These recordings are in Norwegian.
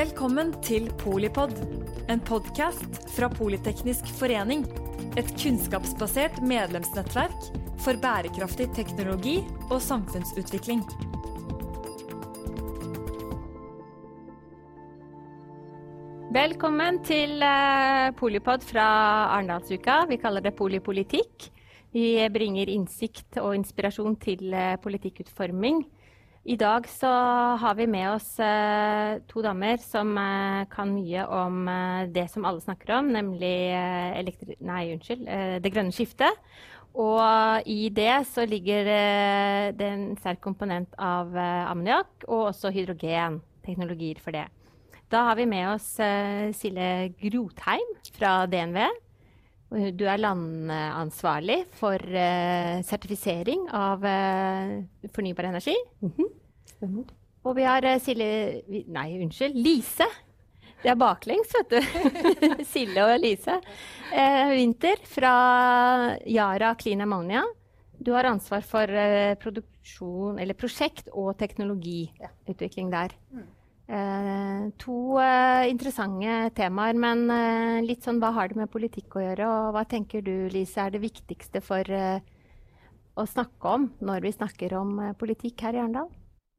Velkommen til Polipod, en podkast fra Politeknisk forening. Et kunnskapsbasert medlemsnettverk for bærekraftig teknologi og samfunnsutvikling. Velkommen til uh, Polipod fra Arendalsuka. Vi kaller det Polipolitikk. Vi bringer innsikt og inspirasjon til uh, politikkutforming. I dag så har vi med oss uh, to damer som kan mye om det som alle snakker om, nemlig nei, unnskyld, det grønne skiftet. Og i det så ligger det en sterk komponent av ammoniakk og også hydrogen. Teknologier for det. Da har vi med oss Sille Grotheim fra DNV. Du er landansvarlig for sertifisering av fornybar energi. Mm -hmm. Og vi har Silje Nei, unnskyld. Lise. Det er baklengs, vet du. Silje og Lise. Winther fra Yara Clean Ammonia. Du har ansvar for produksjon, eller prosjekt og teknologiutvikling der. Mm. Eh, to eh, interessante temaer, men eh, litt sånn hva har det med politikk å gjøre? Og hva tenker du, Lise, er det viktigste for eh, å snakke om når vi snakker om eh, politikk her i Arendal?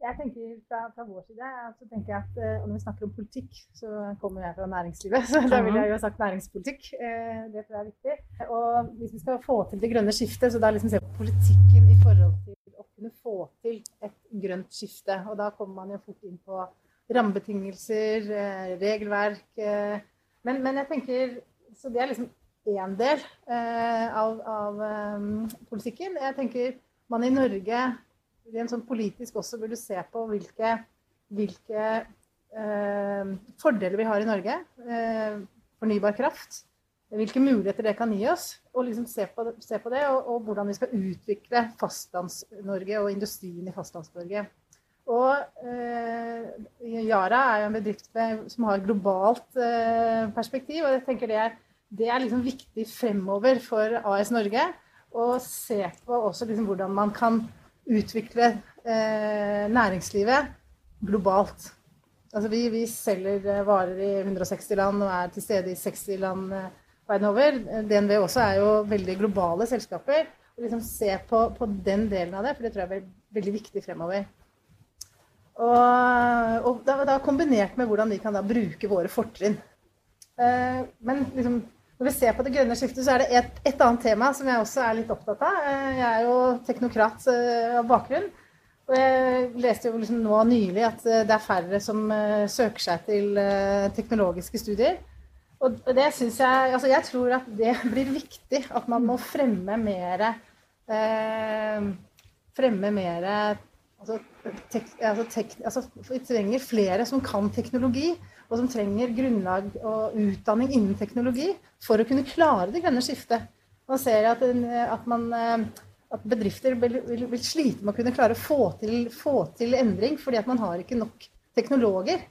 Jeg tenker Fra, fra vår side så tenker jeg at og når vi snakker om politikk, så kommer jeg fra næringslivet. Så da ville jeg jo ha sagt næringspolitikk. det tror jeg er viktig. Og hvis vi skal få til det grønne skiftet, så da liksom se på politikken i forhold til å kunne få til et grønt skifte. Og da kommer man jo fort inn på rammebetingelser, eh, regelverk. Eh, men, men, jeg tenker Så det er liksom én del eh, av, av politikken. Jeg tenker man i Norge rent sånn politisk også burde se på hvilke, hvilke eh, fordeler vi har i Norge. Eh, fornybar kraft. Hvilke muligheter det kan gi oss. Og liksom se, på, se på det, og, og, hvordan vi skal utvikle Fastlands-Norge og industrien i Fastlands-Norge. Og eh, Yara er jo en bedrift med, som har globalt eh, perspektiv. Og jeg tenker det er, det er liksom viktig fremover for AS Norge å se på også liksom hvordan man kan utvikle eh, næringslivet globalt. Altså vi, vi, selger eh, varer i 160 land og er til stede i 60 land eh, verden over. DNV også er jo veldig globale selskaper. Og liksom se på, på den delen av det, for det tror jeg er veldig viktig fremover. Og, og da, da, kombinert med hvordan vi kan bruke våre fortrinn. Eh, men liksom, når vi ser på det grønne skiftet, så er det et, et, annet tema som jeg også er litt opptatt av. Eh, jeg er jo teknokrat eh, av bakgrunn. Og jeg leste jo liksom nå nylig at eh, det er færre som eh, søker seg til eh, teknologiske studier. Og det syns jeg Altså jeg tror at det blir viktig at man må fremme mer Fremme mer Altså, tek, altså, tek, altså, vi trenger flere som kan teknologi, og som trenger grunnlag og utdanning innen teknologi for å kunne klare det grønne skiftet. Man ser at, at, man, eh, at bedrifter vil, vil, vil, slite med å kunne klare å få til, få til, endring, fordi at man har ikke nok teknologer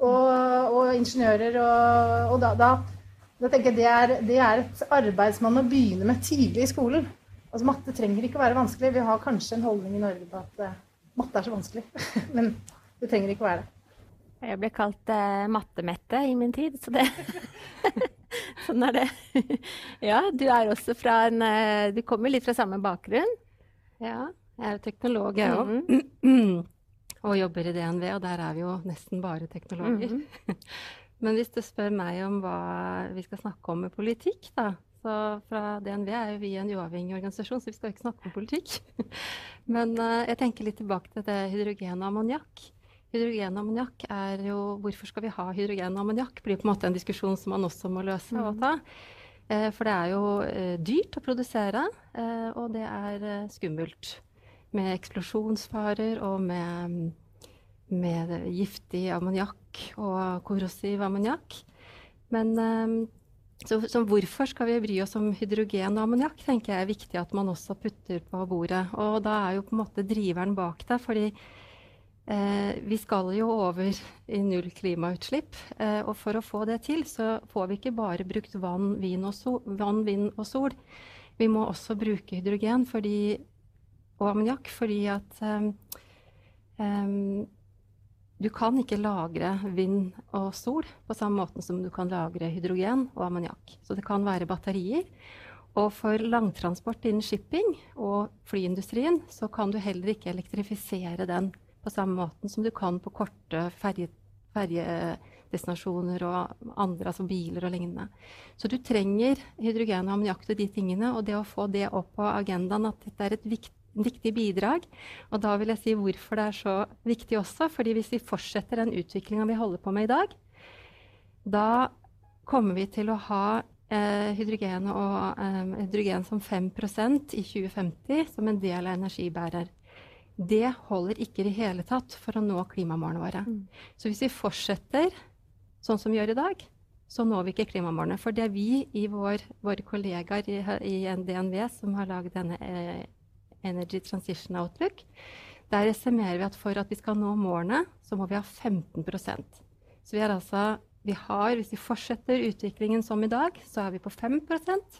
og, og ingeniører. Og, og da, da, da, tenker jeg det er, det er et arbeid som man må begynne med tidlig i skolen. Altså Matte trenger ikke å være vanskelig. Vi har kanskje en holdning i Norge på at eh, matte er så vanskelig. Men det trenger ikke å være det. Jeg ble kalt uh, mattemette i min tid, så det Sånn er det. ja, du er også fra en uh, Du kommer litt fra samme bakgrunn? Ja, jeg er teknolog, jeg òg. Mm -hmm. og jobber i DNV, og der er vi jo nesten bare teknologer. Mm -hmm. Men hvis du spør meg om hva vi skal snakke om med politikk, da, så fra DNV er jo vi en uavhengig organisasjon, så vi skal ikke snakke om politikk. Men uh, jeg tenker litt tilbake til det hydrogen og ammoniakk. Hydrogen og ammoniakk er jo Hvorfor skal vi ha hydrogen og ammoniakk? blir på en måte en diskusjon som man også må løse mm. og ta. Uh, for det er jo uh, dyrt å produsere, og det er skummelt. Med eksplosjonsfarer og med, med giftig ammoniakk og korrosiv ammoniakk. Men så, så, hvorfor skal vi bry oss om hydrogen og ammoniakk, tenker jeg er viktig at man også putter på bordet. Og da er jo på en måte driveren bak det. fordi eh, vi skal jo over i null klimautslipp. Eh, og for å få det til, så får vi ikke bare brukt vann, sol, vann vind og sol. Vi må også bruke hydrogen fordi, og ammoniakk fordi at eh, du kan ikke lagre vind og sol på samme måte som du kan lagre hydrogen og ammoniakk. Så det kan være batterier. Og for langtransport innen shipping og flyindustrien så kan du heller ikke elektrifisere den på samme måten som du kan på korte ferjedestinasjoner og andre, altså biler og lignende. Så du trenger hydrogen og ammoniakk til de tingene. Og det å få det opp på agendaen, at dette er et viktig viktig bidrag. Og da vil jeg si hvorfor det er så viktig også. fordi hvis vi fortsetter den utviklinga vi holder på med i dag, da kommer vi til å ha eh, hydrogen, og, eh, hydrogen som 5% i 2050 som en del av energibærer. Det holder ikke i det hele tatt for å nå klimamålene våre. Mm. Så hvis vi fortsetter sånn som vi gjør i dag, så når vi ikke klimamålene. For det er vi i vår, våre kollegaer i, i DNV som har laget denne eh, Energy Transition Outlook. Der estimerer vi at for at vi skal nå målene, så må vi ha 15% Så vi er altså vi har, Hvis vi fortsetter utviklingen som i dag, så er vi på 5%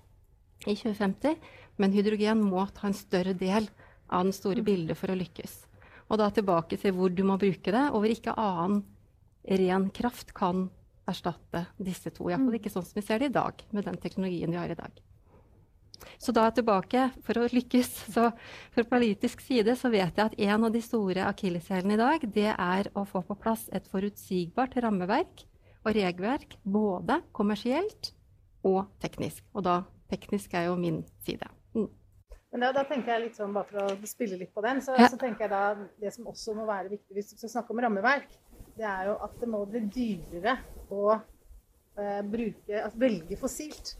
i 2050. Men hydrogen må ta en større del av den store bildet for å lykkes. Og da tilbake til hvor du må bruke det, og hvor ikke annen ren kraft kan erstatte disse to. Iallfall ikke sånn som vi ser det i dag, med den teknologien vi har i dag. Så da tilbake, for å lykkes, så fra politisk side så vet jeg at en av de store akilleshælene i dag, det er å få på plass et forutsigbart rammeverk og regelverk, både kommersielt og teknisk. Og da teknisk er jo min side. Men da, da, tenker jeg litt sånn, Bare for å spille litt på den, så, ja. så, tenker jeg da det som også må være viktig hvis vi skal snakke om rammeverk, det er jo at det må bli dyrere å eh, bruke, altså velge fossilt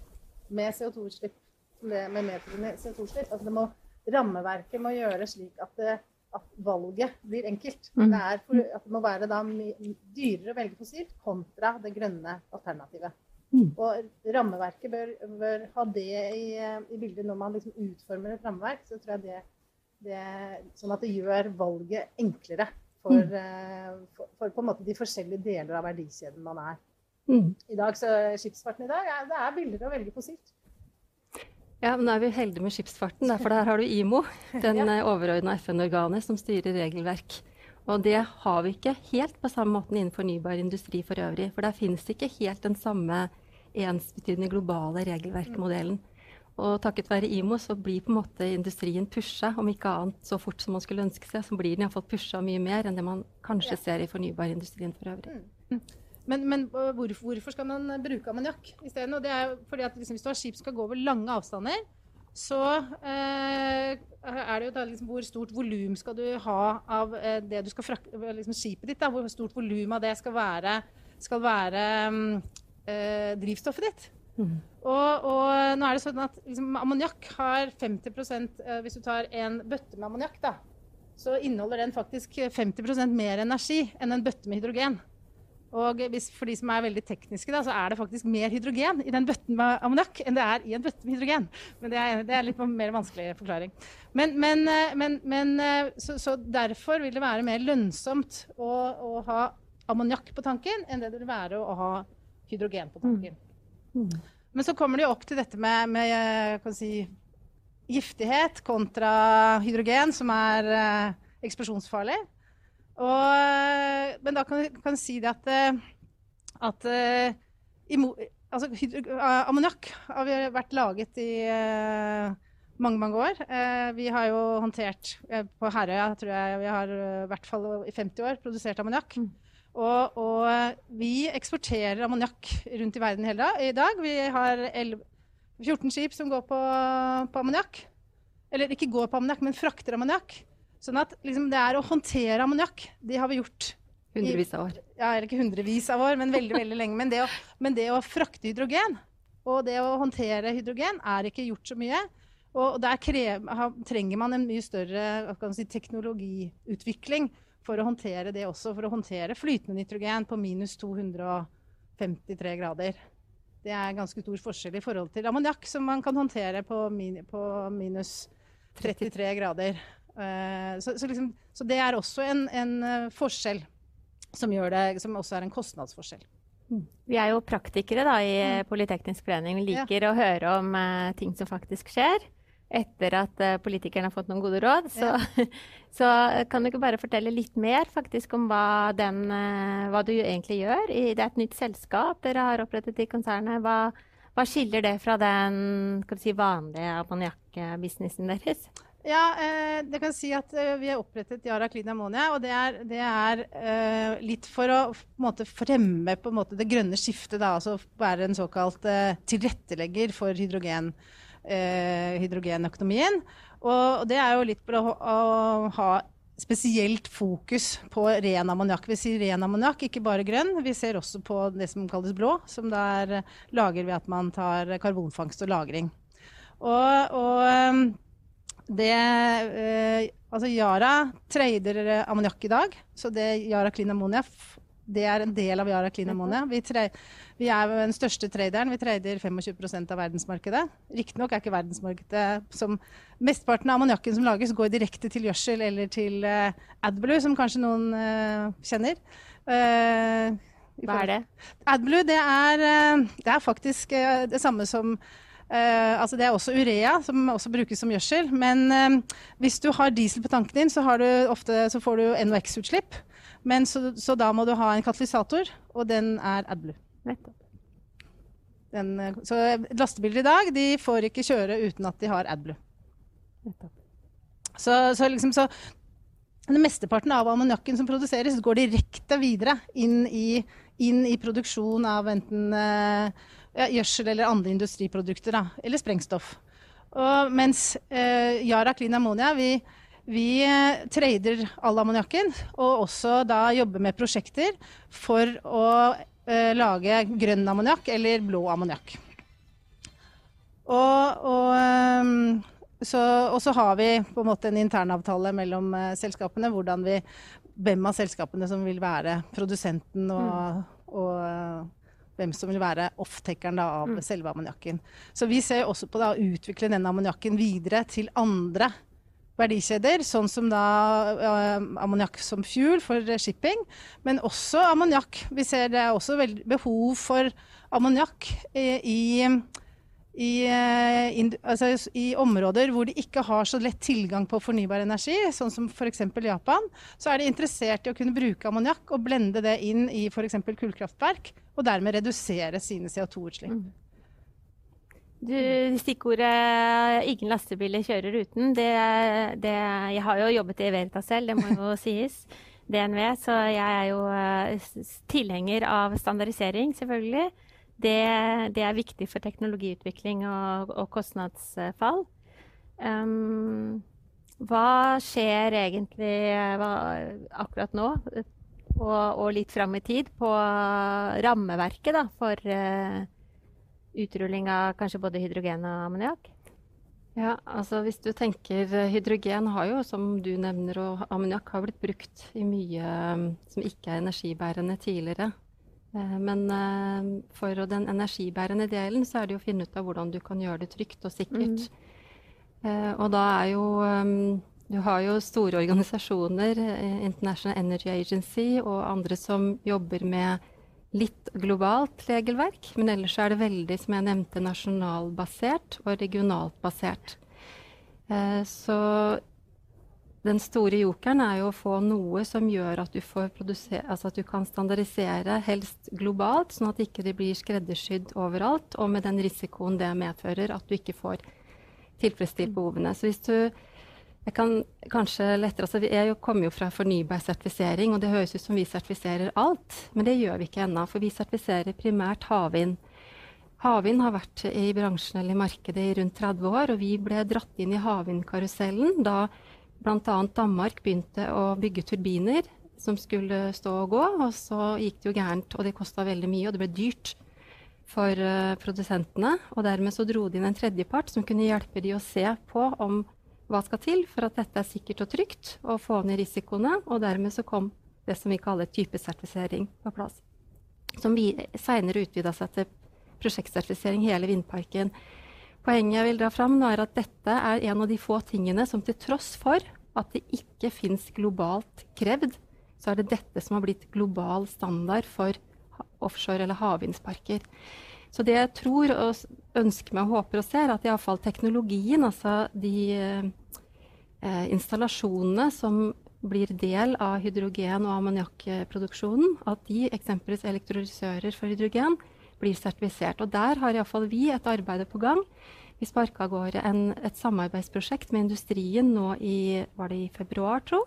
med CO2-utslipp med, med medfølgende CO2-utslipp. Altså det må, rammeverket må gjøre slik at, det, at valget blir enkelt. Mm. Det, for, at det må være dyrere å velge fossilt kontra det grønne alternativet. Mm. Og rammeverket bør, bør, ha det i, i, bildet når man liksom utformer et rammeverk. Så tror jeg det, det, Sånn at det gjør valget enklere for, mm. Eh, for, for, på en måte de forskjellige deler av verdikjeden man er. Mm. I dag så Skipsfarten i dag, ja, det er billigere å velge fossilt. Ja, men Nå er vi heldige med skipsfarten, for der har du IMO, den ja. Eh, overordna FN-organet som styrer regelverk. Og det har vi ikke helt på samme måten innen fornybar industri for øvrig. For der finnes det ikke helt den samme ensbetydende globale regelverkmodellen. Og takket være IMO så blir på en måte industrien pusha, om ikke annet så fort som man skulle ønske seg. Så blir den iallfall pusha mye mer enn det man kanskje ser i fornybarindustrien for øvrig. Mm. Men, men hvorfor, hvorfor, skal man bruke ammoniakk isteden? Liksom, hvis du har skip som skal gå over lange avstander, så eh, er det jo da liksom hvor stort volum skal du ha av eh, det du skal frakte liksom Skipet ditt, da, hvor stort volum av det skal være, skal være eh, drivstoffet ditt. Mm. Og, og, nå er det sånn at liksom, ammoniakk har 50 eh, Hvis du tar en bøtte med ammoniakk, så inneholder den faktisk 50% mer energi enn en bøtte med hydrogen. Og hvis, for de som er veldig tekniske, da, så er det faktisk mer hydrogen i den bøtten med ammoniakk enn det er i en bøtte med hydrogen. Men det er, det er litt mer vanskelig forklaring. Men, men, eh, men, men eh, så, så, derfor vil det være mer lønnsomt å, å ha ammoniakk på tanken enn det det vil være å ha hydrogen på tanken. Mm. Mm. Men så kommer det jo opp til dette med, med eh, si, giftighet kontra hydrogen, som er eksplosjonsfarlig. Og, men da kan jeg si det at, eh, at eh, altså, Ammoniakk har vært laget i mange, mange år. Vi har jo håndtert På Herøya tror jeg vi har i hvert fall i 50 år produsert ammoniakk. Mm. Og, og, vi eksporterer ammoniakk rundt i verden hele dag. i dag. Vi har 11, 14 skip som går på, på ammoniakk. Eller ikke går på ammoniakk, men frakter ammoniakk. Sånn at liksom, det er å håndtere ammoniakk, det har vi gjort. Hundrevis av år. Ja, eller ikke hundrevis av år, men veldig veldig lenge. Men det, å, men det å frakte hydrogen og det å håndtere hydrogen er ikke gjort så mye. Og der trenger man en mye større si, teknologiutvikling for å håndtere det også. For å håndtere flytende nitrogen på minus 253 grader. Det er ganske stor forskjell i forhold til ammoniakk, som man kan håndtere på, min, på minus 33 grader. Eh, så, så, liksom, så, det er også en, en eh, forskjell som, det, som, også er en kostnadsforskjell. Mm. Vi er jo praktikere da, i mm. Politeknisk forening. Vi liker ja. å høre om uh, ting som faktisk skjer. etter at uh, politikerne har fått noen gode råd. Så, ja. så, kan du ikke bare fortelle litt mer faktisk om hva, den, uh, hva du egentlig gjør? I, det er et nytt selskap dere har opprettet i konsernet. Hva, hva skiller det fra den si, vanlige ammoniakkbusinessen deres? Ja, eh, det kan si at eh, Vi har opprettet Yara Clean Ammonia. og Det er, det er eh, litt for å måte, fremme måte, det grønne skiftet. Da, altså være en såkalt eh, tilrettelegger for hydrogen. Eh, hydrogenøkonomien. Og det er jo litt for å, å ha spesielt fokus på ren ammoniakk. Vi sier ren ammoniakk, ikke bare grønn. Vi ser også på det som kalles blå, som da er lager ved at man tar karbonfangst og -lagring. Og, og det eh, Altså Yara trader ammoniakk i dag, så det Yara Clean Ammonia det er en del av Yara Clean Ammonia. Vi, vi er den største traderen. Vi trader 25% av verdensmarkedet. Riktignok er ikke verdensmarkedet som Mesteparten av ammoniakken som lages, går direkte til gjødsel eller til uh, AdBlue, som kanskje noen uh, kjenner. Uh, Hva er det? AdBlue det er, det er faktisk det samme som Uh, altså det er også urea, som også brukes som gjødsel. Men uh, hvis du har diesel på tanken din, så, du ofte, så får du NOx-utslipp. Men så, så, da må du ha en katalysator, og den er AdBlue. Den, eh, så lastebiler i dag de får ikke kjøre uten at de har AdBlue. Så, så, liksom, så den mesteparten av ammoniakken som produseres, går direkte videre inn i, inn i produksjon av enten ja, gjødsel eller andre industriprodukter. Da, eller sprengstoff. Og mens eh, Yara Clean Ammonia vi, vi eh, trader all ammoniakken, og også da jobber med prosjekter for å eh, lage grønn ammoniakk eller blå ammoniakk. Og, og, ehm, så, og, så, har vi på en måte en internavtale mellom eh, selskapene. hvordan vi, Hvem av selskapene som vil være produsenten, og, mm. og eh, hvem som vil være off-takeren av mm. selve ammoniakken. Så vi ser også på da, å utvikle denne ammoniakken videre til andre verdikjeder, sånn som da uh, ammoniakk som fuel for shipping, men også ammoniakk. Vi ser det er også behov for ammoniakk i, i, uh, altså i, områder hvor de ikke har så lett tilgang på fornybar energi, sånn som f.eks. Japan, så er de interessert i å kunne bruke ammoniakk og blende det inn i f.eks. kullkraftverk, og dermed redusere sine CO2-utslipp. Mm. Du, stikkordet 'ingen lastebiler kjører uten', det, det, Jeg har jo jobbet i Verita selv, det må jo sies. DNV. Så jeg er jo uh, tilhenger av standardisering, selvfølgelig. Det, det, er viktig for teknologiutvikling og, og kostnadsfall. Um, hva skjer egentlig hva, akkurat nå, og, og, litt fram i tid, på rammeverket da, for uh, utrulling av kanskje både hydrogen og ammoniakk? Ja, altså hvis du tenker eh, Hydrogen har jo, som du nevner, og ammoniakk har blitt brukt i mye um, som ikke er energibærende tidligere. Uh, men uh, for den energibærende delen så er det å finne ut av hvordan du kan gjøre det trygt og sikkert. Mm. Og da er jo Du har jo store organisasjoner, International Energy Agency og andre som jobber med litt globalt regelverk, men ellers er det veldig, som jeg nevnte, nasjonalbasert og regionalt basert. Eh, så den store jokeren er jo å få noe som gjør at du, altså at du kan standardisere, helst globalt, sånn at det ikke blir skreddersydd overalt, og med den risikoen det medfører at du ikke får tilfredsstilt behovene. Så hvis du jeg kan kanskje lettere, altså Jeg kommer jo fra fornybar sertifisering, og det høres ut som vi sertifiserer alt. Men det gjør vi ikke ennå, for vi sertifiserer primært havvind. Havvind har vært i bransjen eller i markedet i rundt 30 år, og vi ble dratt inn i havvindkarusellen da bl.a. Danmark begynte å bygge turbiner som skulle stå og gå. Og så gikk det jo gærent, og det kosta veldig mye, og det ble dyrt for uh, produsentene. Og dermed så dro de inn en tredjepart som kunne hjelpe de å se på om hva skal til for at dette er sikkert og trygt, og få ned risikoene. Og dermed så kom det som vi kaller typesertifisering på plass. Som seinere utvida seg til prosjektsertifisering hele vindparken. Poenget jeg vil dra fram, er at dette er en av de få tingene som til tross for at det ikke fins globalt krevd, så er det dette som har blitt global standard for offshore- eller havvindsparker. Så det jeg tror og ønsker meg og håper og ser, at iallfall teknologien, altså de eh, installasjonene som blir del av hydrogen- og ammoniakkproduksjonen, at de, eksempelvis elektrolysører for hydrogen, blir sertifisert. Og der har iallfall vi et arbeid på gang. Vi sparka av gårde et samarbeidsprosjekt med industrien nå i, var det i februar, tro.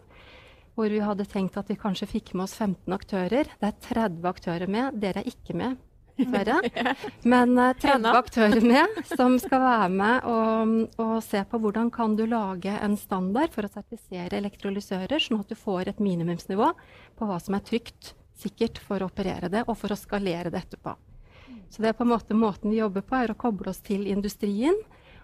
Hvor vi hadde tenkt at vi kanskje fikk med oss 15 aktører. Det er 30 aktører med. Dere er ikke med, dessverre. Men uh, 30 aktører med som skal være med og, og, se på hvordan kan du lage en standard for å sertifisere elektrolysører, sånn at du får et minimumsnivå på hva som er trygt, sikkert for å operere det, og for å skalere det etterpå. Så det er på en måte måten vi jobber på, er å koble oss til industrien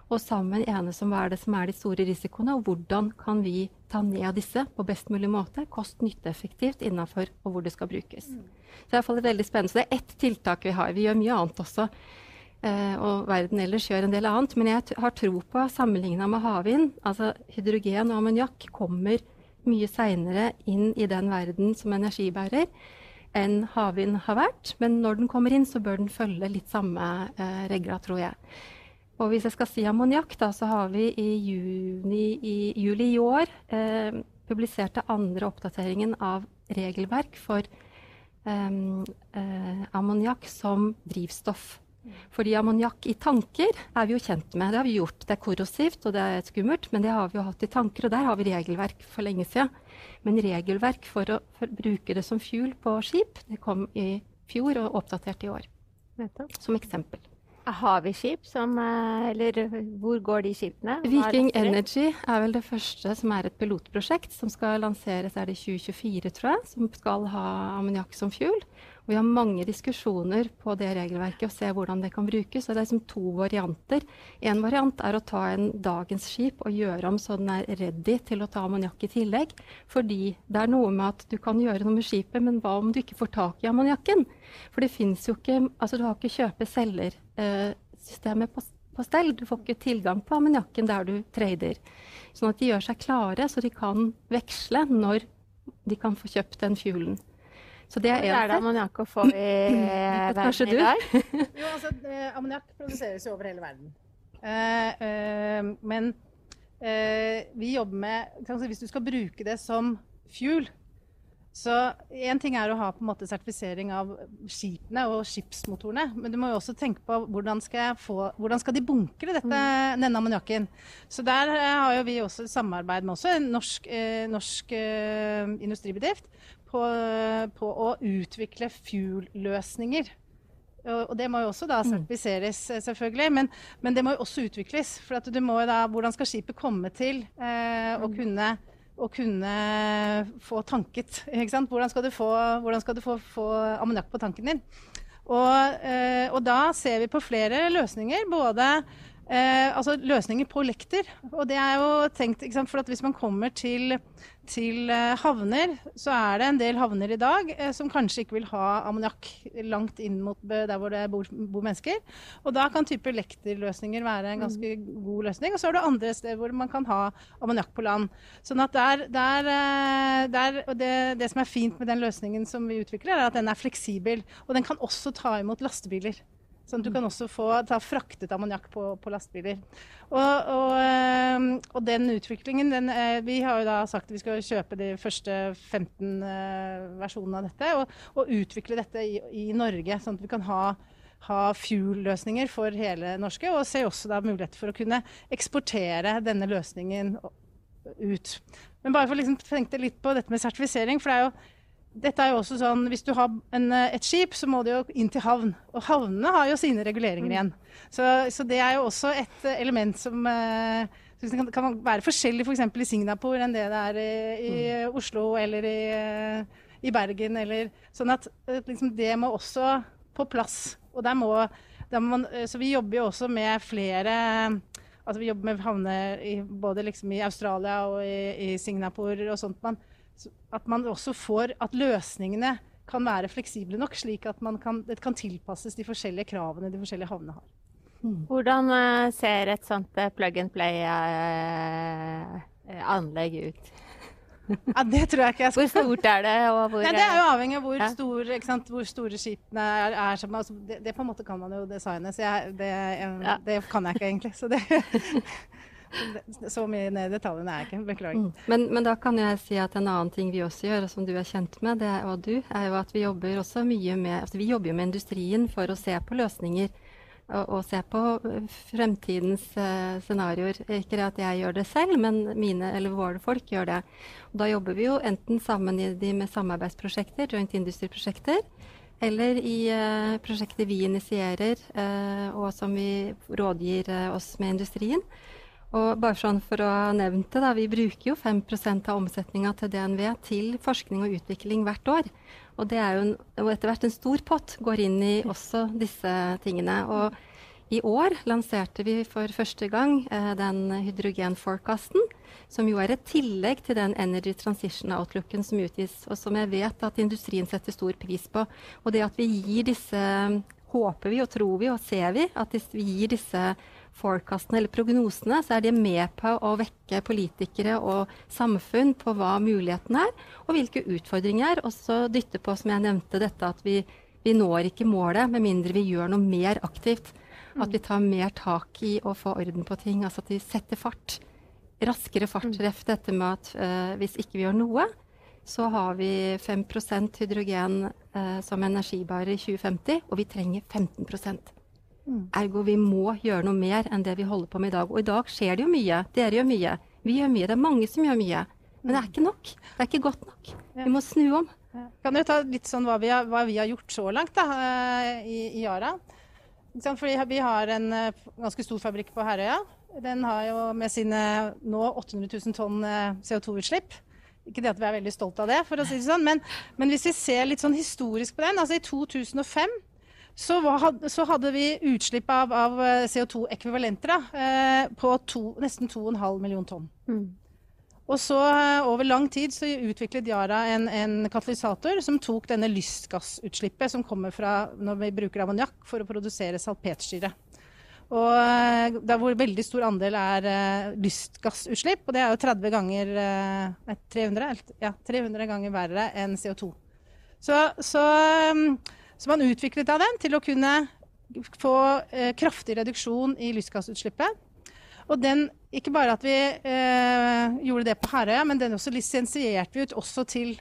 og sammen enes om hva er det som er de store risikoene, og hvordan kan vi ta ned disse på best mulig måte, kost-nytte-effektivt innafor og hvor det skal brukes. Så det er i veldig spennende. Så det er ett tiltak vi har. Vi gjør mye annet også. Eh, og verden ellers gjør en del annet. Men jeg har tro på, sammenligna med havvind, altså hydrogen og ammoniakk kommer mye seinere inn i den verden som energibærer enn havvind har vært. Men når den kommer inn, så bør den følge litt samme eh, regler, tror jeg. Og hvis jeg skal si ammoniakk, så har vi i, juni, i juli i år eh, publisert den andre oppdateringen av regelverk for eh, eh, ammoniakk som drivstoff. Fordi ammoniakk i tanker er vi jo kjent med. Det har vi gjort. Det er korrosivt og det er skummelt, men det har vi jo hatt i tanker, og der har vi regelverk for lenge siden. Men regelverk for å for bruke det som fuel på skip, det kom i fjor og oppdatert i år. Som eksempel. Har vi skip som eh, Eller hvor går de skipene? Viking Energy er vel det første som er et pilotprosjekt som skal lanseres er det 2024, tror jeg. Som skal ha ammoniakk som fuel. Og vi har mange diskusjoner på det regelverket og se hvordan det kan brukes. Og det er liksom to varianter. En variant er å ta en dagens skip og gjøre om så den er ready til å ta ammoniakk i tillegg. Fordi det er noe med at du kan gjøre noe med skipet, men hva om du ikke får tak i ammoniakken? For det fins jo ikke Altså du har ikke kjøpe-selger systemet på, på stell. Du får ikke tilgang på ammoniakken der du trader. Sånn at de gjør seg klare, så de kan veksle når de kan få kjøpt den fuelen. Så det er én Er det ammoniakk å få i verden i dag? jo, altså, Ammoniakk produseres jo over hele verden. Uh, uh, men uh, vi jobber med Hvis du skal bruke det som fuel, så Én ting er å ha på en måte sertifisering av skipene og skipsmotorene, men du må jo også tenke på hvordan skal, få, hvordan skal de bunkre dette, mm. denne ammoniakken. Så der eh, har jo vi også samarbeid med også en norsk, eh, norsk eh, industribedrift på, på, å utvikle fuel-løsninger. Og det må jo også da mm. sertifiseres, eh, selvfølgelig. Men, men, det må jo også utvikles. For at du må jo da, hvordan skal skipet komme til eh, å mm. kunne å kunne få tanket. Hvordan skal du få, skal du få, få ammoniakk på tanken din? Og, eh, og, da ser vi på flere løsninger. Både eh, altså løsninger på lekter. Og det er jo tenkt, ikke sant? For at hvis man kommer til til eh, havner, så er det en del havner i dag eh, som kanskje ikke vil ha ammoniakk langt inn mot der hvor det bor, bor, mennesker. Og da kan type lekterløsninger være en ganske mm. god løsning. Og så er det andre steder hvor man kan ha ammoniakk på land. Sånn at der, der, eh, der og det, det, som er fint med den løsningen som vi utvikler, er at den er fleksibel. Og den kan også ta imot lastebiler. Sånn at du kan også få ta fraktet ammoniakk på, på, lastebiler. Og, og, ehm, og, den utviklingen den, eh, Vi har jo da sagt at vi skal kjøpe de første 15 eh, versjonene av dette, og, og utvikle dette i, i, Norge, sånn at vi kan ha ha fuel-løsninger for hele norske, og ser også da mulighet for å kunne eksportere denne løsningen ut. Men bare for å liksom tenke litt på dette med sertifisering, for det er jo dette er jo også sånn, Hvis du har en, eh, et skip, så må det jo inn til havn. Og havnene har jo sine reguleringer mm. igjen. Så, så det er jo også et eh, element som uh, kan, kan, være forskjellig f.eks. For i Singapore enn det det er i, i mm. Oslo eller i, i, Bergen. Eller, sånn at liksom, det må også på plass. Og der må, der må man, så vi jobber jo også med flere altså Vi jobber med havner i, både liksom i Australia og i, i Singapore og sånt. Man, at man også får at løsningene kan være fleksible nok, slik at kan, det kan tilpasses de forskjellige kravene de forskjellige havnene har. Hmm. Hvordan uh, ser et sånt uh, plug and play-anlegg uh, ut? Ja, Det tror jeg ikke jeg skal Hvor stort er det? Hvor, Nei, det er jo avhengig av hvor, ja. stor, hvor store skipene er. er altså, det, det, på en måte kan man jo designe, så jeg, det, jeg, ja. det, kan jeg ikke egentlig. Så, så mye ned i detaljene er jeg ikke. Beklager. Mm. Men, men, da kan jeg si at en annen ting vi også gjør, og som du er kjent med, det, og du, er jo at vi jobber også mye med altså Vi jobber jo med industrien for å se på løsninger og, se på eh, fremtidens uh, scenarioer. Ikke at jeg gjør det selv, men mine eller våre folk gjør det. Og da jobber vi jo enten sammen i de med samarbeidsprosjekter, joint industry-prosjekter, eller i uh, prosjekter vi initierer, uh, og som vi rådgir oss med industrien. Og bare sånn for å nevne det, da, Vi bruker jo 5% av omsetninga til DNV til forskning og utvikling hvert år. Og det er jo en, etter hvert en stor pott går inn i også disse tingene. Og i år lanserte vi for første gang eh, den hydrogenforecasten, som jo er et tillegg til den Energy Transition Outlooken som utgis, og som jeg vet at industrien setter stor pris på. Og det at vi gir disse Håper vi og tror vi og ser vi at vi gir disse forecastene eller prognosene, så er de med på å vekke politikere og samfunn på hva mulighetene er, og hvilke utfordringer er. Og så dytte på, som jeg nevnte, dette at vi, vi når ikke målet med mindre vi gjør noe mer aktivt. At vi tar mer tak i å få orden på ting. Altså at vi setter fart. Raskere fart. Mm. Ref dette med at uh, hvis ikke vi gjør noe, så har vi 5% hydrogen uh, som energibærer i 2050, og vi trenger 15 Mm. Ergo vi må gjøre noe mer enn det vi holder på med i dag. Og i dag skjer det jo mye. Dere gjør mye. Vi gjør mye. Det er mange som gjør mye. Men det er ikke nok. Det er ikke godt nok. Vi må snu om. Kan du ta litt sånn hva vi har, hva vi har gjort så langt da, eh, i, i Yara? Fordi vi har en eh, ganske stor fabrikk på Herøya. Den har jo med sine nå 800 000 tonn eh, CO2-utslipp. Ikke det at vi er veldig stolt av det, for å si det sånn, men, men hvis vi ser litt sånn historisk på den altså I 2005 så, var, så hadde vi utslipp av, av eh, CO2-ekvivalenter eh, på to, nesten 2,5 millioner tonn. Mm. Og så eh, over lang tid så utviklet Yara en, en, katalysator som tok denne lystgassutslippet som kommer fra når vi bruker ammoniakk for å produsere salpetsyre. Og der hvor veldig stor andel er uh, lystgassutslipp, og det er jo 30 ganger uh, nei, 300, ja, 300 ganger verre enn CO2. Så, så um, så man utviklet av den til å kunne få eh, kraftig reduksjon i lystgassutslippet. Og den, ikke bare at vi eh, gjorde det på Herøya, men den også lisensierte vi ut også til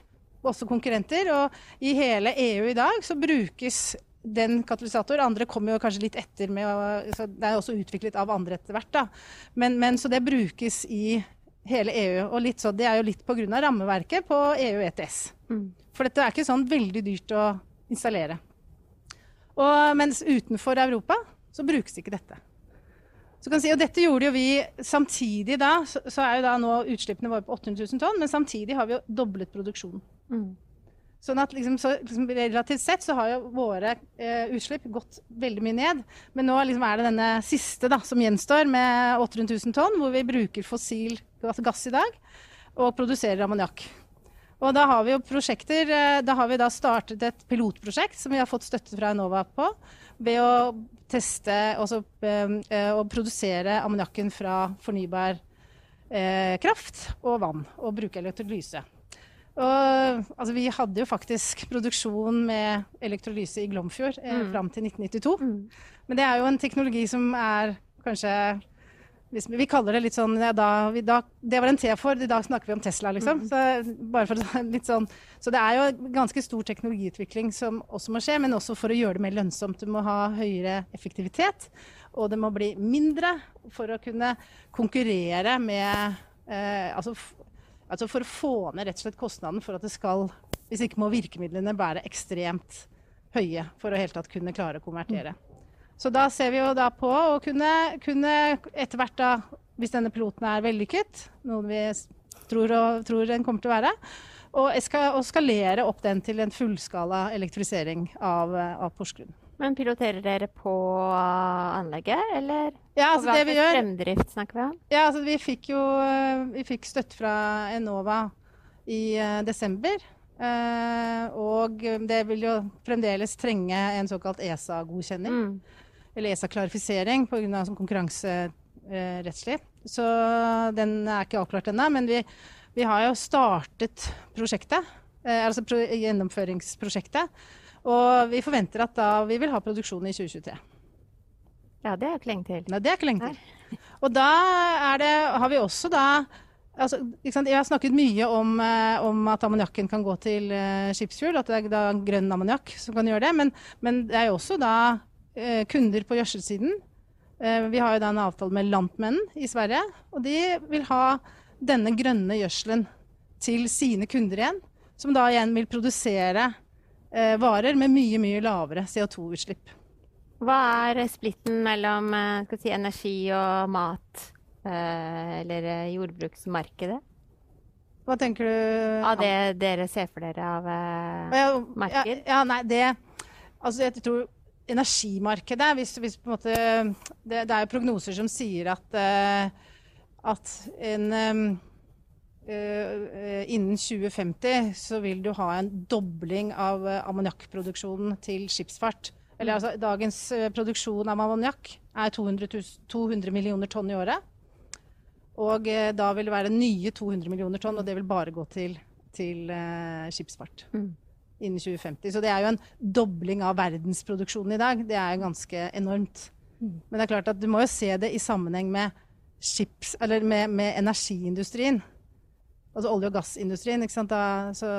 også konkurrenter. Og i hele EU i dag så brukes den katalysator. Andre kommer jo kanskje litt etter med å Det er også utviklet av andre etter hvert, da. Men, men, så det brukes i hele EU. Og litt så, det er jo litt pga. rammeverket på EU ETS. Mm. For dette er ikke sånn veldig dyrt å installere. Og mens utenfor Europa så brukes ikke dette. Så kan si, og dette gjorde jo vi samtidig da, så, så er jo da nå utslippene våre på 800 000 tonn, men samtidig har vi jo doblet produksjonen. Mm. Sånn at liksom, så, liksom, Relativt sett så har jo våre eh, utslipp gått veldig mye ned. Men nå liksom er det denne siste da, som gjenstår, med 800 000 tonn, hvor vi bruker fossil gass i dag og produserer ammoniakk. Og da har vi jo prosjekter. Eh, da har vi da startet et pilotprosjekt som vi har fått støtte fra Enova på. Ved å teste også, øh, og produsere ammoniakken fra fornybar kraft og vann. Og bruke elektrolyse. Og, altså, vi hadde jo faktisk produksjon med elektrolyse i Glomfjord eh, mm. fram til 1992. Mm. Men det er jo en teknologi som er kanskje vi kaller det litt sånn ja, da, vi, da, Det var en T for, i dag snakker vi om Tesla, liksom. Mm. Så, bare for litt sånn, så det er jo ganske stor teknologiutvikling som også må skje, men også for å gjøre det mer lønnsomt. Du må ha høyere effektivitet, og det må bli mindre for å kunne konkurrere med eh, altså, altså, for å få ned rett og slett kostnaden for at det skal Hvis ikke må virkemidlene være ekstremt høye for å helt tatt kunne klare å konvertere. Så da ser vi jo da på å kunne, kunne etter hvert, da, hvis denne piloten er vellykket, noe vi tror, og, tror den kommer til å være, og, skal, og skalere opp den til en fullskala elektrifisering av, av Porsgrunn. Men piloterer dere på anlegget, eller ja, altså hva gjør... fremdrift snakker vi om? Ja, altså vi fikk jo vi fikk støtte fra Enova i uh, desember. Uh, og det vil jo fremdeles trenge en såkalt ESA-godkjenning. Mm eller ESA-klarifisering pga. konkurranserettslig. Så den er ikke avklart ennå. Men vi, Vi har jo startet prosjektet, eh, altså gjennomføringsprosjektet. Og vi forventer at da vi vil ha produksjon i 2023. Ja, det er ikke lenge til. Nei, det er ikke lenge til. Og da det, har vi også da altså, Jeg har snakket mye om, eh, om at ammoniakken kan gå til uh, skipsfugl, at det er grønn ammoniakk som kan gjøre det. Men, men, det er jo også da kunder på gjødselsiden. Uh, vi har jo da en avtale med Lantmännen i Sverige, og de vil ha denne grønne gjødselen til sine kunder igjen. Som da igjen vil produsere varer med mye, mye lavere CO2-utslipp. Hva er splitten mellom si, energi og mat? Eh, eller eh, jordbruksmarkedet? Hva tenker du Av det dere ser for dere av marked? Ja, ja, nei, det Altså, jeg tror energimarkedet hvis, hvis måte, det, det, er jo prognoser som sier at, uh, at en, uh, innen 2050 så vil du ha en dobling av ammoniakkproduksjonen til skipsfart. Eller altså, dagens produksjon av ammoniakk er 200, 200 millioner tonn i året. Og eh, da vil det være nye 200 millioner tonn, og det vil bare gå til, til eh, skipsfart. Mm. Innen 2050. Så det er jo en dobling av verdensproduksjonen i dag. Det er ganske enormt. Mm. Men det er klart at du må jo se det i sammenheng med, skips, med, med energiindustrien altså olje- og gassindustrien. ikke sant? Da, så,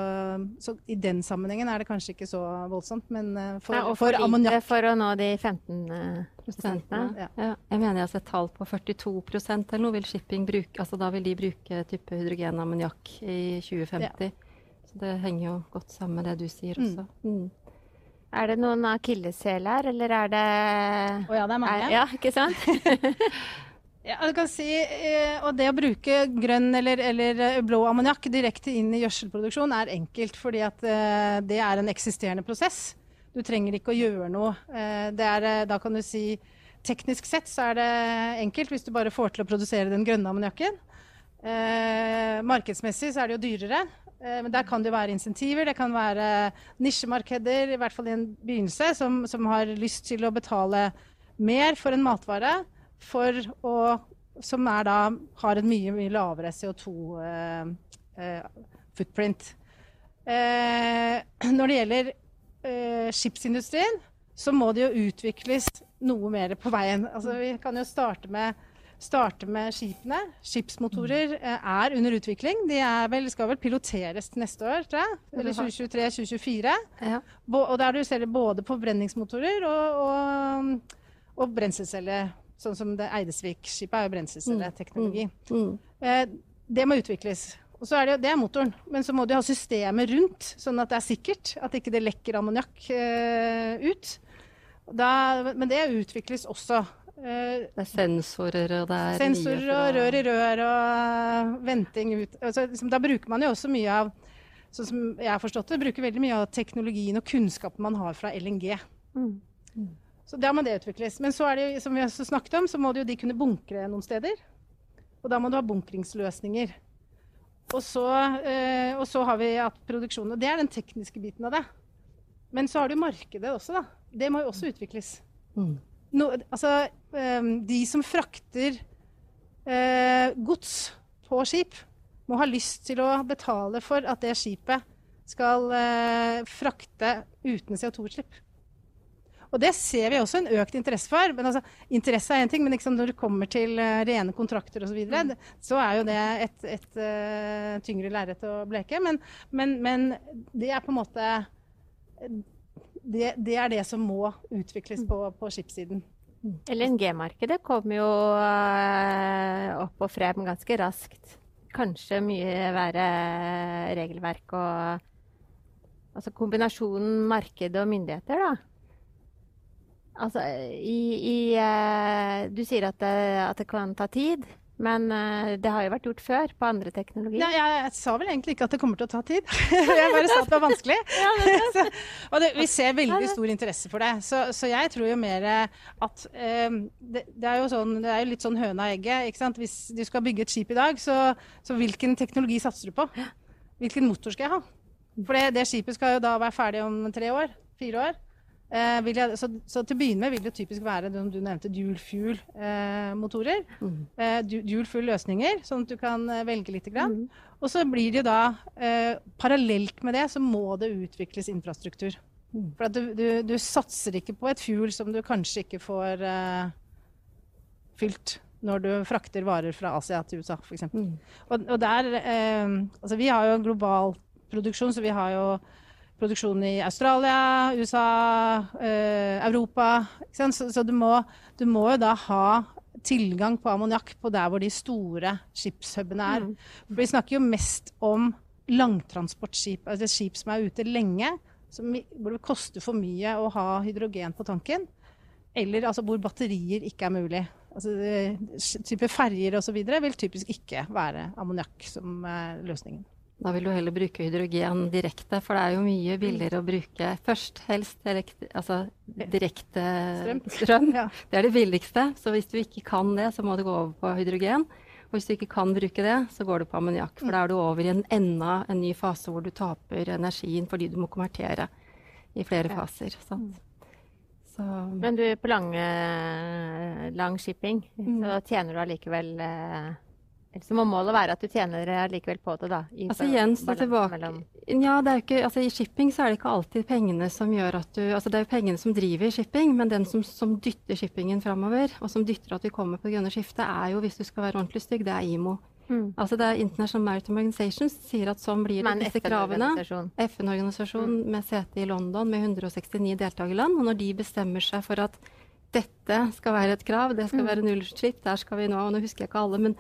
så, i den sammenhengen er det kanskje ikke så voldsomt. Men uh, for, ja, for, for ammoniakk For å nå de 15 uh, prosentene. Ja. Ja. Jeg mener jeg har sett tall på 42 eller noe vil shipping bruke. altså Da vil de bruke type hydrogen-ammoniakk i 2050. Det henger jo godt sammen med det du sier også. Mm. Mm. Er det noen akilleshæl her, eller er det Å oh, ja, det er mange. Er, ja, ikke sant? Ja, du kan si, eh, og Det å bruke grønn eller, eller eh, blå ammoniakk direkte inn i gjødselproduksjon er enkelt, fordi at eh, det er en eksisterende prosess. Du trenger ikke å gjøre noe. Er, da kan du si Teknisk sett så er det enkelt hvis du bare får til å produsere den grønne ammoniakken. Eh, markedsmessig så er det jo dyrere. Eh, men der kan det være insentiver. Det kan være nisjemarkeder, i hvert fall i en begynnelse, som, som har lyst til å betale mer for en matvare for å Som da har en mye, mye lavere CO2-footprint. Eh, eh, når det gjelder skipsindustrien, så må det jo utvikles noe mer på veien. Altså, vi kan jo starte med, starte med skipene. Skipsmotorer eh, er under utvikling. De vel, skal vel piloteres til neste år, tror jeg. Eller 2023-2024. Ja. Og der du ser det både på brenningsmotorer og, og, og brenselceller. Sånn som Eidesvik-skipet er jo brenselcelleteknologi. Mm. Mm. Eh, det må utvikles. Og så er det, det er motoren. Men så må du ha systemet rundt, sånn at det er sikkert. At ikke det lekker ammoniakk eh, ut. Da, men det utvikles også. Eh, det er sensorer og det er Sensorer og rør i rør og venting ut. Altså, liksom, da bruker man jo også mye av Sånn som jeg har forstått det, bruker veldig mye av teknologien og kunnskapen man har fra LNG. Mm. mm. Så da må det utvikles. Men så er det, som vi også snakket om, så må det jo de kunne bunkre noen steder. Og da må du ha bunkringsløsninger. Og så, eh, og så har vi at produksjonen Og det er den tekniske biten av det. Men så har du markedet også, da. Det må jo også utvikles. Mm. No, altså, eh, de som frakter eh, gods på skip, må ha lyst til å betale for at det skipet skal eh, frakte uten CO2-utslipp. Og det ser vi også en økt interesse for. men altså, Interesse er én ting, men liksom når det kommer til uh, rene kontrakter osv., så, mm. så er jo det et, et uh, tyngre lerret å bleke. Men, men, men, det er på en måte det, det er det som må utvikles på, på skipssiden. LNG-markedet kom jo uh, opp og frem ganske raskt. Kanskje mye verre regelverk og Altså kombinasjonen marked og myndigheter, da. Altså, i, i, uh, du sier at det, at det, kan ta tid. Men uh, det har jo vært gjort før på andre teknologier. Ja, jeg, sa vel egentlig ikke at det kommer til å ta tid. jeg bare sa at det var vanskelig. så, og det, vi ser veldig stor interesse for det. Så, så jeg tror jo mer at um, det, det, er jo sånn, det er jo litt sånn høna og egget. ikke sant? Hvis du skal bygge et skip i dag, så, så hvilken teknologi satser du på? Hvilken motor skal jeg ha? For det, det skipet skal jo da være ferdig om tre år. Fire år. Eh, jeg, så, så, til å begynne med vil det typisk være det du nevnte, dual fuel-motorer. Eh, mm. eh, dual fuel-løsninger, sånn at du kan eh, velge litt. grann. Mm. Og så blir det jo da eh, Parallelt med det så må det utvikles infrastruktur. Mm. For du, du, du, satser ikke på et fuel som du kanskje ikke får eh, fylt når du frakter varer fra Asia til USA, f.eks. Mm. Og, og der Altså vi har jo global produksjon, så vi har jo produksjon i Australia, USA, eh, Europa. Så, så du, må, du, må, jo da ha tilgang på ammoniakk på der hvor de store skipshubene er. Mm. Vi snakker jo mest om langtransportskip, altså skip som er ute lenge, som, hvor det koster for mye å ha hydrogen på tanken. Eller altså, hvor batterier ikke er mulig. Altså, type ferjer osv. vil typisk ikke være ammoniakk som er løsningen. Da vil du heller bruke hydrogen direkte, for det er jo mye billigere å bruke først helst direkte, altså direkte strøm. Det er det billigste. Så hvis du ikke kan det, så må du gå over på hydrogen. Og hvis du ikke kan bruke det, så går du på ammoniakk. For da er du over i en enda en ny fase hvor du taper energien fordi du må konvertere i flere faser. Sant? Så. Men du, på lang, lang shipping, mm. så tjener du allikevel eh, så må målet være at du tjener likevel på det, da? I, altså igjen, så tilbake mellom... Ja, er ikke, altså I shipping så er det ikke alltid pengene som gjør at du altså Det er jo pengene som driver shipping, men den som, som dytter shippingen framover, og som dytter at vi kommer på det grønne skiftet, er jo, hvis du skal være ordentlig stygg, det er IMO. Mm. Altså det er International Maritime Organization som sier at sånn blir det disse kravene. FN-organisasjon mm. med sete i London med 169 deltakerland. Og når de bestemmer seg for at dette skal være et krav, det skal mm. være nullutslipp, der skal vi nå Og nå husker jeg ikke alle, men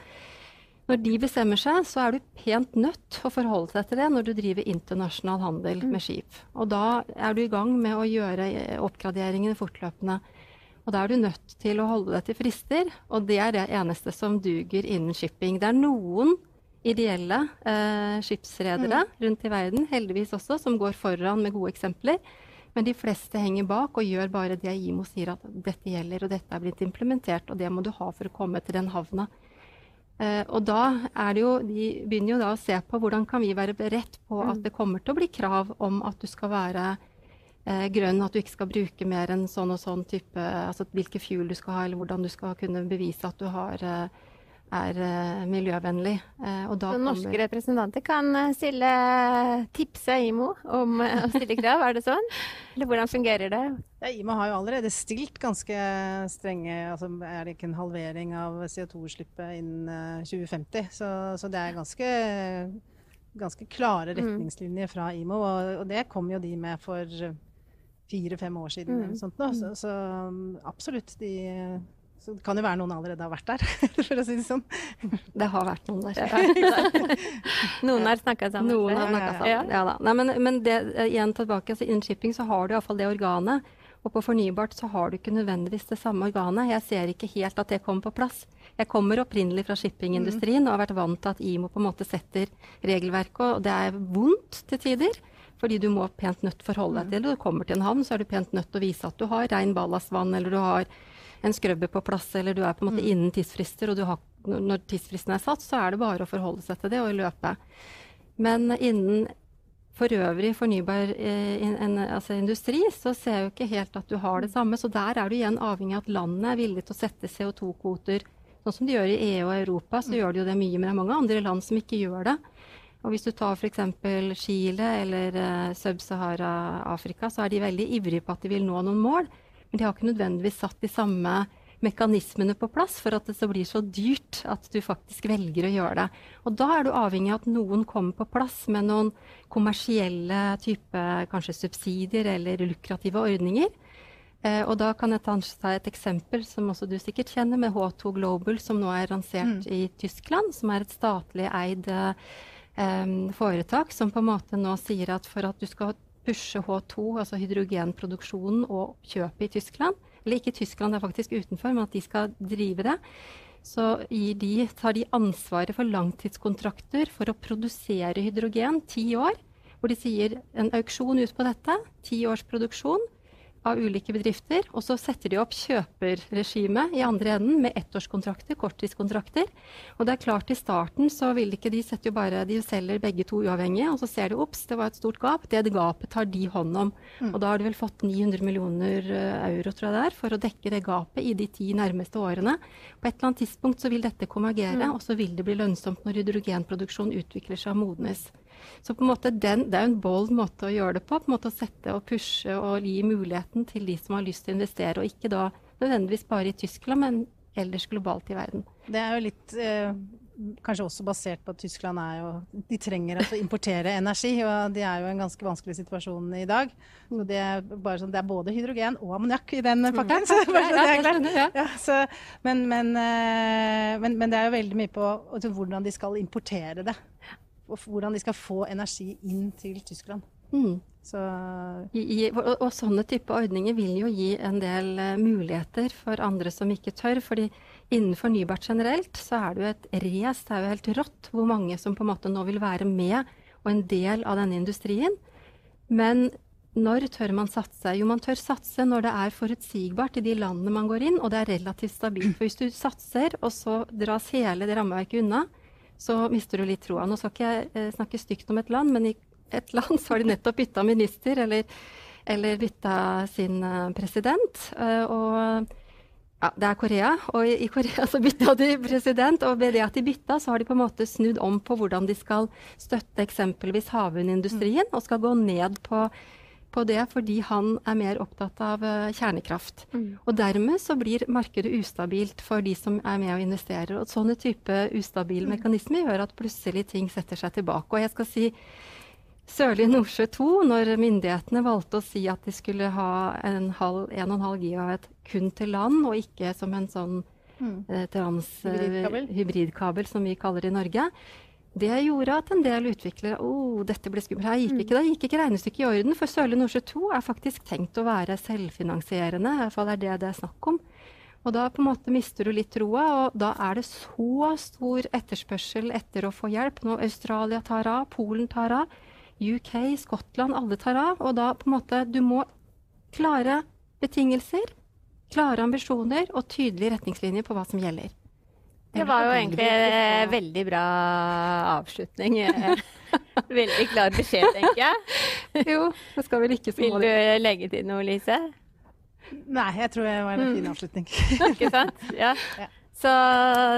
når de bestemmer seg, så er du pent nødt å forholde deg til det når du driver internasjonal handel mm. med skip. Og da er du i gang med å gjøre eh, oppgraderingene fortløpende. Og da er du nødt til å holde deg til frister, og det er det eneste som duger innen shipping. Det er noen ideelle eh, skipsredere mm. rundt i verden, heldigvis også, som går foran med gode eksempler. Men de fleste henger bak og gjør bare det IMO sier at dette gjelder, og dette er blitt implementert, og det må du ha for å komme til den havna. Uh, og da er det jo, De begynner jo da å se på hvordan kan vi være beredt på at mm. det kommer til å bli krav om at du skal være uh, grønn, at du ikke skal bruke mer enn sånn og sånn type altså Hvilke fuel du skal ha, eller hvordan du skal kunne bevise at du har uh, er uh, miljøvennlig. Uh, så norske kommer... representanter kan uh, stille, tipse IMO om å stille krav, er det sånn? Eller hvordan fungerer det? Ja, IMO har jo allerede stilt ganske strenge altså Er det ikke en halvering av CO2-utslippet innen 2050? Så, så, det er ganske, ganske klare mm. retningslinjer fra IMO, og, og det kom jo de med for fire-fem år siden. Mm. Sånt. Så, så absolutt, de så det kan jo være noen allerede har vært der, for å si det sånn. Det har vært noen der. noen har snakka sammen. Noen har snakka sammen, ja, ja da. Nei, men, men det, igjen tilbake, altså innen shipping så har du iallfall det organet. Og på fornybart så har du ikke nødvendigvis det samme organet. Jeg ser ikke helt at det kommer på plass. Jeg kommer opprinnelig fra shippingindustrien og har vært vant til at IMO på en måte setter regelverket, og det er vondt til tider. Fordi du må pent nødt forholde deg til det. Du kommer til en havn, så er du pent nødt til å vise at du har rein ballastvann, eller du har en skrubber på plass, eller du er på en måte mm. innen tidsfrister, og har, når tidsfristen er satt, så er det bare å forholde seg til det og løpe. Men innen for øvrig fornybar eh, en, altså industri, så ser jeg jo ikke helt at du har det samme. Så der er du igjen avhengig av at landet er villig til å sette CO2-kvoter. Sånn som de gjør i EU og Europa, så mm. gjør de jo det mye, men det er mange andre land som ikke gjør det. Og hvis du tar f.eks. Chile eller eh, Sub-Sahara-Afrika, så er de veldig ivrige på at de vil nå noen mål. Men de har ikke nødvendigvis satt de samme mekanismene på plass for at det så blir så dyrt at du faktisk velger å gjøre det. Og da er du avhengig av at noen kommer på plass med noen kommersielle type kanskje subsidier eller lukrative ordninger. Eh, og da kan jeg ta et eksempel som også du sikkert kjenner, med H2 Global, som nå er lansert mm. i Tyskland, som er et statlig eid eh, foretak, som på en måte nå sier at for at du skal pushe H2, altså hydrogenproduksjonen og kjøpet i Tyskland. Eller ikke Tyskland, det er faktisk utenfor, men at de skal drive det. Så de, tar de ansvaret for langtidskontrakter for å produsere hydrogen ti år. Hvor de sier en auksjon ut på dette, ti års produksjon. Av ulike bedrifter, og så setter de opp kjøperregime i andre enden med ettårskontrakter, korttidskontrakter. Og det er klart i starten så vil ikke de sette jo bare De selger begge to uavhengig, og så ser de ops, det var et stort gap. Det gapet tar de hånd om. Mm. Og da har de vel fått 900 millioner eh, euro, tror jeg det er, for å dekke det gapet i de ti nærmeste årene. På et eller annet tidspunkt så vil dette konvergere, mm. og så vil det bli lønnsomt når hydrogenproduksjon utvikler seg og modnes. Så på en måte den, det er en bold måte å gjøre det på. på en måte Å sette og pushe og gi muligheten til de som har lyst til å investere, og ikke da nødvendigvis bare i Tyskland, men ellers globalt i verden. Det er jo litt eh, kanskje også basert på at Tyskland er jo De trenger altså å importere energi, og de er jo i en ganske vanskelig situasjon i dag. Så det er, sånn, det er både hydrogen og ammoniakk i den pakken. Så, det ja, så, men, men, eh, men, men, det er jo veldig mye på altså, hvordan de skal importere det og hvordan de skal få energi inn til Tyskland. Mm. I, i, og, og, sånne type ordninger vil jo gi en del uh, muligheter for andre som ikke tør. fordi innen fornybart generelt så er det jo et race, det er jo helt rått hvor mange som på en måte nå vil være med og en del av denne industrien. Men når tør man satse? Jo, man tør satse når det er forutsigbart i de landene man går inn, og det er relativt stabilt. For hvis du satser, og så dras hele det rammeverket unna, så mister du litt troa. Nå skal ikke jeg eh, snakke stygt om et land, men i et land så har de nettopp bytta minister, eller, eller bytta sin uh, president. Uh, og ja, det er Korea, og i, i, Korea så bytta de president. Og ved det at de bytta, så har de på en måte snudd om på hvordan de skal støtte eksempelvis havvindindustrien, og skal gå ned på på det fordi han er mer opptatt av uh, kjernekraft. Mm. Og dermed så blir markedet ustabilt for de som er med og investerer. Og sånne type ustabile mm. mekanismer gjør at plutselig ting setter seg tilbake. Og jeg skal si Sørlige Nordsjø 2, når myndighetene valgte å si at de skulle ha en, halv, en og en halv gigawatt kun til land, og ikke som en sånn mm. eh, trans, hybridkabel. hybridkabel, som vi kaller det i Norge, det gjorde at en del utviklere oh, dette ble skummelt. Her gikk mm. ikke, gikk ikke regnestykket i orden. For Sørlige Nordsjø 2 er faktisk tenkt å være selvfinansierende. I hvert fall er det det er snakk om. Og da på en måte mister du litt troa, og da er det så stor etterspørsel etter å få hjelp. Nå Australia tar av, Polen tar av, UK, Skottland, alle tar av. Og da på en måte Du må klare betingelser, klare ambisjoner og tydelige retningslinjer på hva som gjelder. Det var jo egentlig en veldig bra avslutning. Veldig klar beskjed, tenker jeg. Jo, det skal vel ikke så Vil du legge til noe, Lise? Nei, jeg tror det var en fin mm. avslutning. ikke sant? Ja. Så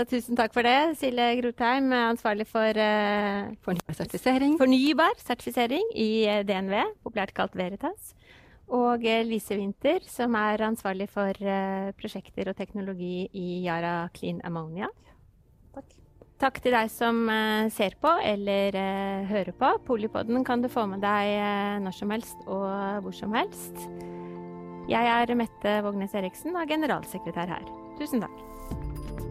tusen takk for det, Silje Grotheim, ansvarlig for uh, fornybar sertifisering. fornybar sertifisering i eh, DNV, populært kalt Veritas. Og eh, Lise Winther, som er ansvarlig for uh, prosjekter og teknologi i Yara Clean Ammonia. Takk. Takk til deg som uh, ser på eller hører på. Polipodden kan du få med deg når som helst og hvor som helst. Jeg er Mette Vågnes Eriksen og er generalsekretær her. Tusen takk.